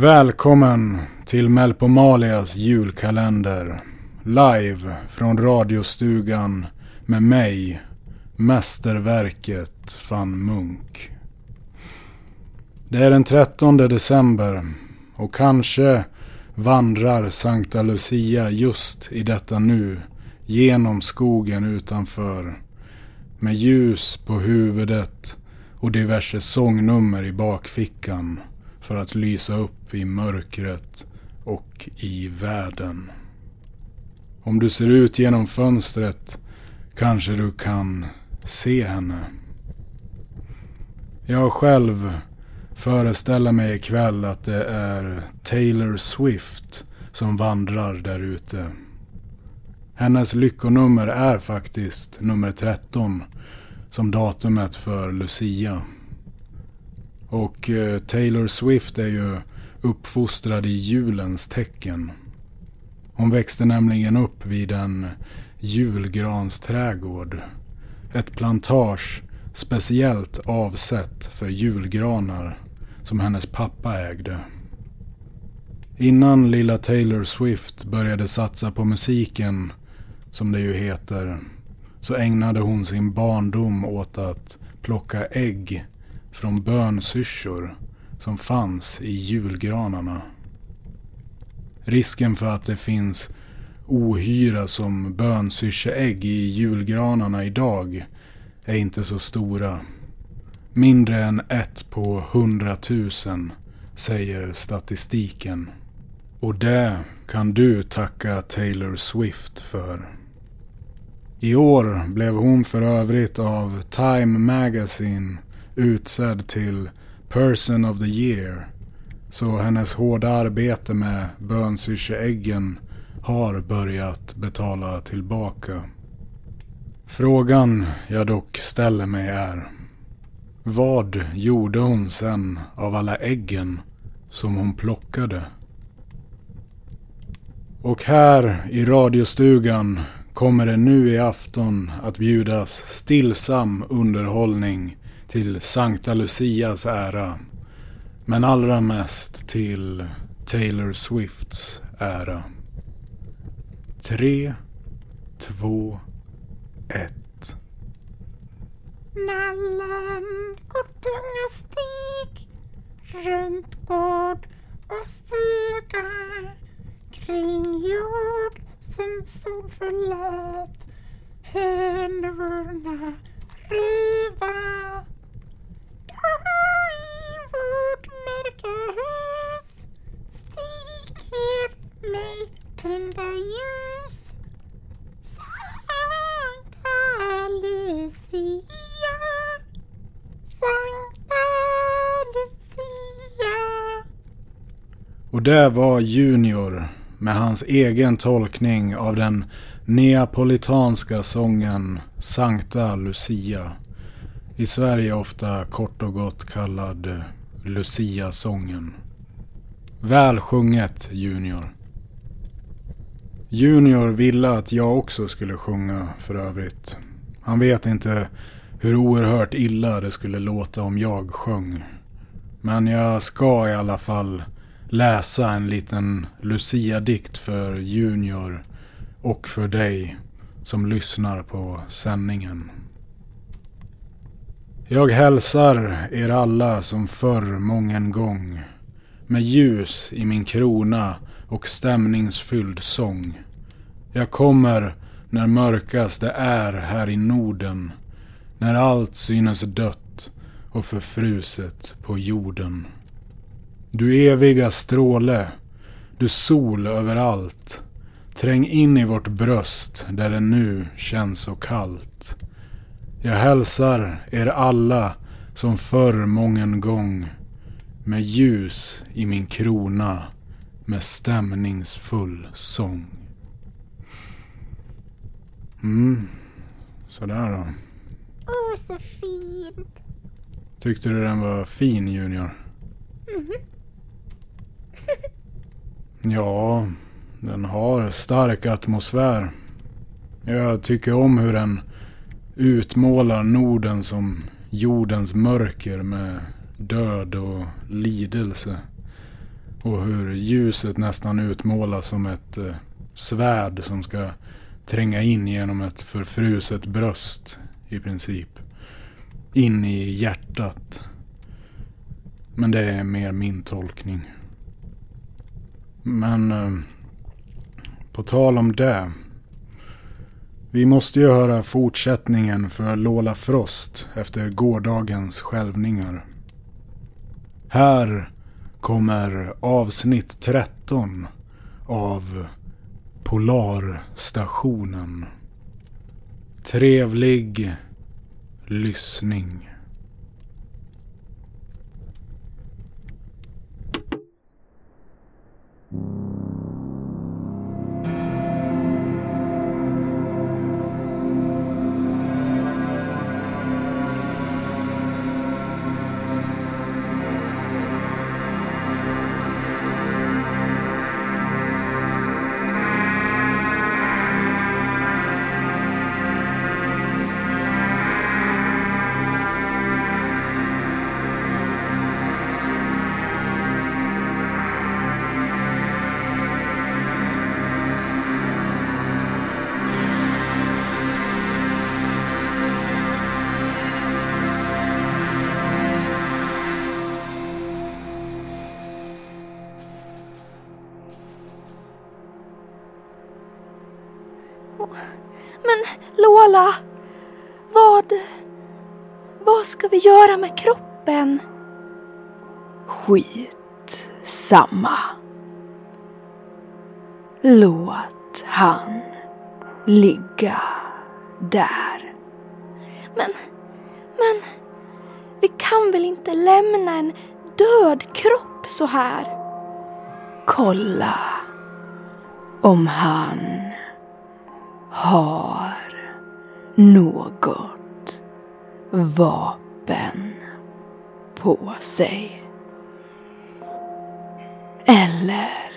Välkommen till Melpomalias julkalender. Live från radiostugan med mig, mästerverket van Munk. Det är den 13 december och kanske vandrar Sankta Lucia just i detta nu genom skogen utanför med ljus på huvudet och diverse sångnummer i bakfickan för att lysa upp i mörkret och i världen. Om du ser ut genom fönstret kanske du kan se henne. Jag själv föreställer mig ikväll att det är Taylor Swift som vandrar där ute. Hennes lyckonummer är faktiskt nummer 13 som datumet för Lucia. Och eh, Taylor Swift är ju uppfostrad i julens tecken. Hon växte nämligen upp vid en julgransträdgård. Ett plantage speciellt avsett för julgranar som hennes pappa ägde. Innan lilla Taylor Swift började satsa på musiken, som det ju heter, så ägnade hon sin barndom åt att plocka ägg från bönsyrsor som fanns i julgranarna. Risken för att det finns ohyra som bönsyrseägg i julgranarna idag är inte så stora. Mindre än ett på hundratusen säger statistiken. Och det kan du tacka Taylor Swift för. I år blev hon för övrigt av Time Magazine utsedd till Person of the Year. Så hennes hårda arbete med bönsyrseäggen har börjat betala tillbaka. Frågan jag dock ställer mig är vad gjorde hon sen av alla äggen som hon plockade? Och här i radiostugan kommer det nu i afton att bjudas stillsam underhållning till Sankta Lucias ära. Men allra mest till Taylor Swifts ära. Tre, två, ett. Nallen går tunga steg runt gård och stuga kring jord som sol förlät hönorna ruva i vårt mörka hus stiger mig tända ljus. Sankta Lucia, Sankta Lucia. Och det var Junior med hans egen tolkning av den neapolitanska sången Sankta Lucia. I Sverige ofta kort och gott kallad Lucia-sången. Väl sjunget Junior. Junior ville att jag också skulle sjunga för övrigt. Han vet inte hur oerhört illa det skulle låta om jag sjöng. Men jag ska i alla fall läsa en liten Lucia-dikt för Junior och för dig som lyssnar på sändningen. Jag hälsar er alla som förr mången gång med ljus i min krona och stämningsfylld sång. Jag kommer när mörkast det är här i Norden, när allt synes dött och förfruset på jorden. Du eviga stråle, du sol överallt, träng in i vårt bröst där det nu känns så kallt. Jag hälsar er alla som förr mången gång med ljus i min krona med stämningsfull sång. Mm, sådär då. Åh, så fint. Tyckte du den var fin Junior? Ja, den har stark atmosfär. Jag tycker om hur den utmålar Norden som jordens mörker med död och lidelse. Och hur ljuset nästan utmålas som ett eh, svärd som ska tränga in genom ett förfruset bröst i princip. In i hjärtat. Men det är mer min tolkning. Men eh, på tal om det. Vi måste ju höra fortsättningen för Lola Frost efter gårdagens skälvningar. Här kommer avsnitt 13 av Polarstationen. Trevlig lyssning. Men Lola, vad... Vad ska vi göra med kroppen? Skit samma. Låt han ligga där. Men, men, vi kan väl inte lämna en död kropp så här? Kolla om han har något vapen på sig. Eller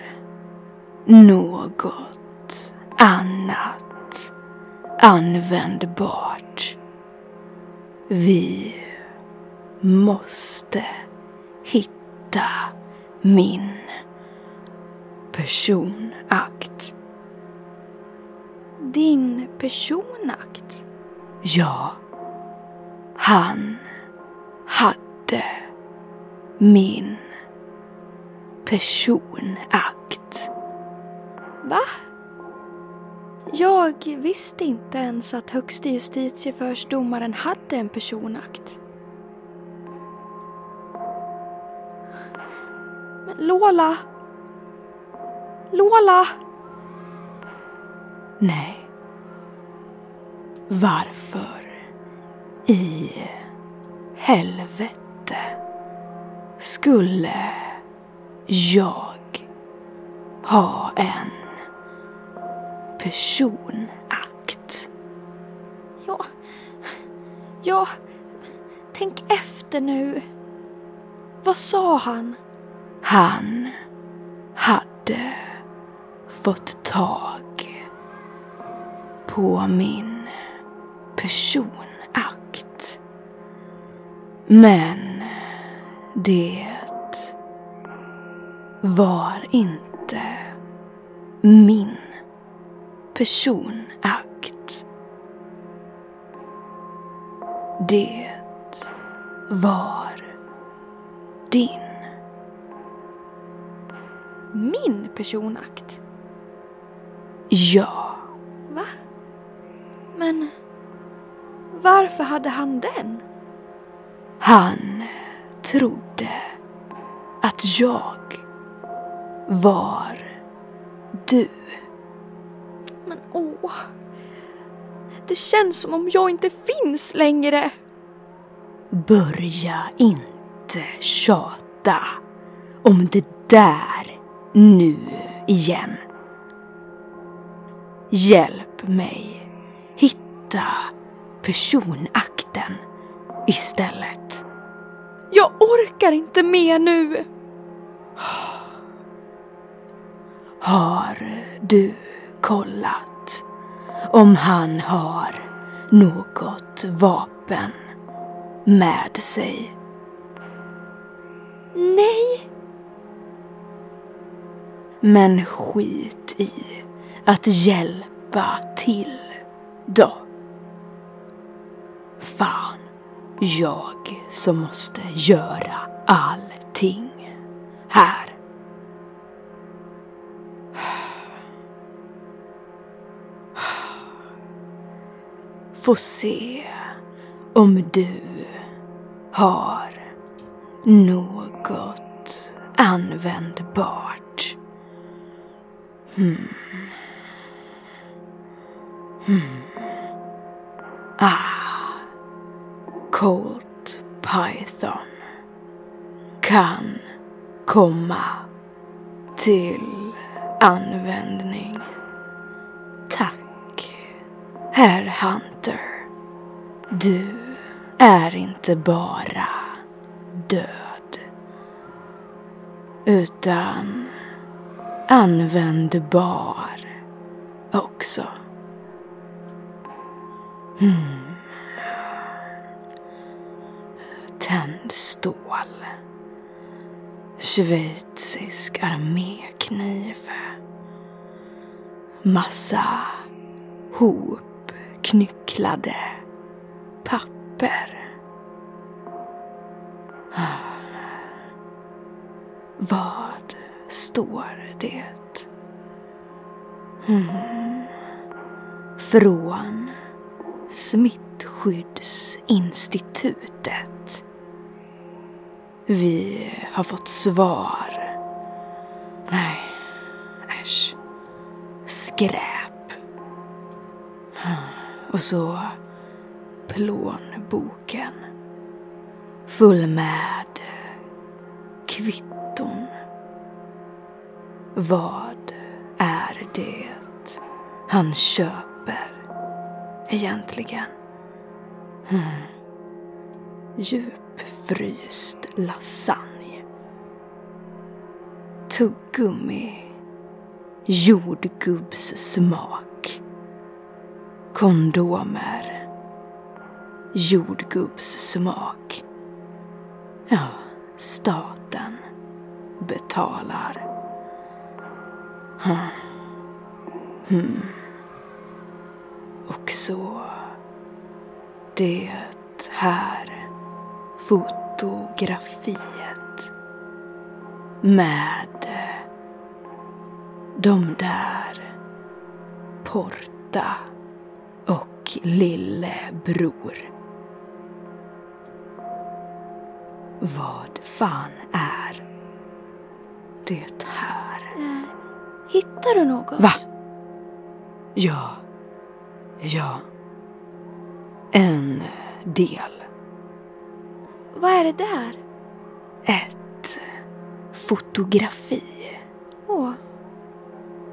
något annat användbart. Vi måste hitta min personakt. Din personakt? Ja, han hade min personakt. Va? Jag visste inte ens att högste justitieförsdomaren hade en personakt. Men Lola! Lola! Nej. Varför i helvete skulle jag ha en personakt? Ja, ja, tänk efter nu. Vad sa han? Han hade fått tag på min personakt. Men det var inte min personakt. Det var din. Min personakt? Ja. Varför hade han den? Han trodde att jag var du. Men åh. Det känns som om jag inte finns längre. Börja inte tjata om det där nu igen. Hjälp mig hitta personakten istället. Jag orkar inte mer nu. Har du kollat om han har något vapen med sig? Nej. Men skit i att hjälpa till då. Fan, jag som måste göra allting här. Få se om du har något användbart. Hmm. Hmm. Ah. Colt Python kan komma till användning. Tack, herr Hunter. Du är inte bara död utan användbar också. Hmm. Tändstål. Schweizisk armékniv. Massa hopknycklade papper. Vad står det? Mm. Från Smittskyddsinstitutet. Vi har fått svar. Nej, äsch. Skräp. Och så plånboken. Full med kvitton. Vad är det han köper egentligen? Hmm fryst lasagne. Tuggummi. Jordgubbssmak. Kondomer. Jordgubbssmak. Ja, staten betalar. Hmm. Och så det här fotografiet med de där Porta och lillebror. Vad fan är det här? Eh, hittar du något? Va? Ja. Ja. En del. Vad är det där? Ett fotografi. Åh.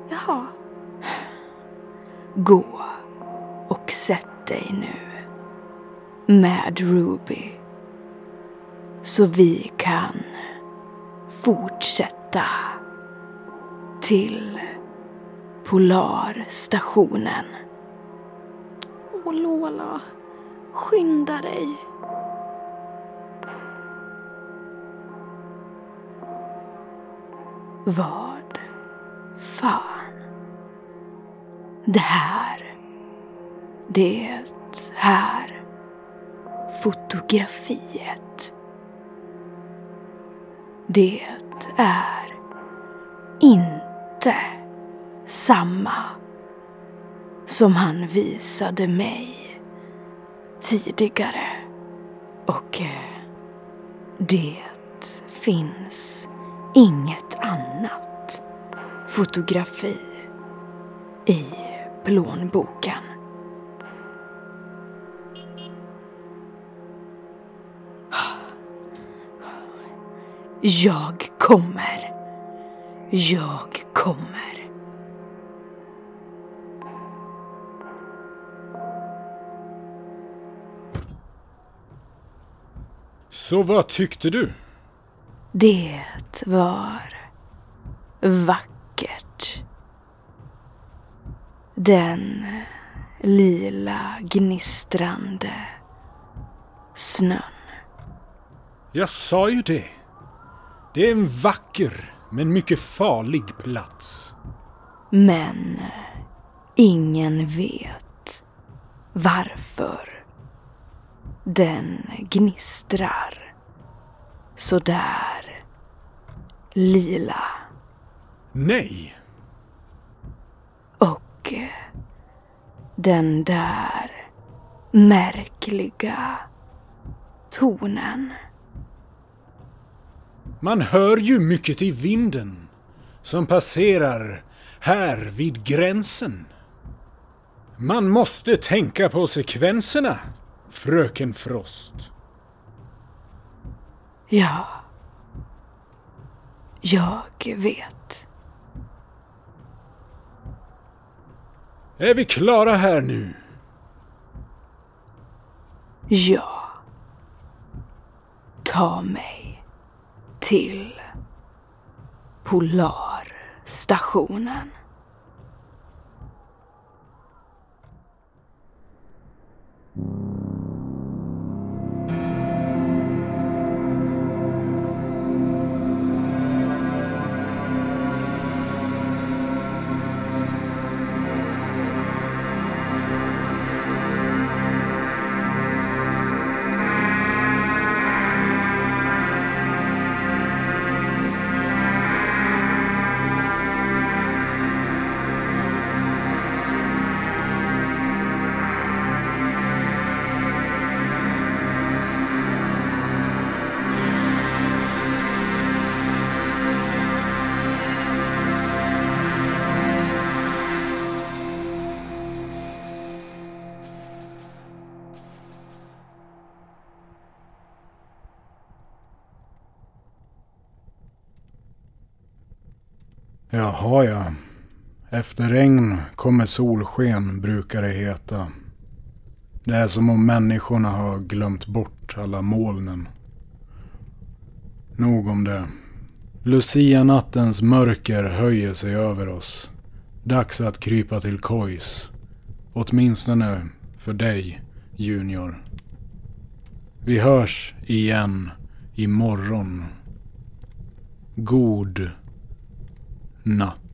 Jaha. Gå och sätt dig nu med Ruby så vi kan fortsätta till Polarstationen. Åh, Lola. Skynda dig. Vad fan? Det här. Det här fotografiet. Det är inte samma som han visade mig tidigare. Och eh, det finns inget annat fotografi i plånboken. Jag kommer. Jag kommer. Så vad tyckte du? Det var vackert. Den lila gnistrande snön. Jag sa ju det. Det är en vacker men mycket farlig plats. Men ingen vet varför den gnistrar sådär lila Nej, och den där märkliga tonen. man hör ju mycket i vinden som passerar här vid gränsen. Man måste tänka på sekvenserna, fröken Frost. Ja, jag vet. Är vi klara här nu? Ja. Ta mig till Polarstationen. Jaha ja. Efter regn kommer solsken brukar det heta. Det är som om människorna har glömt bort alla molnen. Nog om det. Lucianattens mörker höjer sig över oss. Dags att krypa till kojs. Åtminstone för dig, Junior. Vi hörs igen imorgon. God No.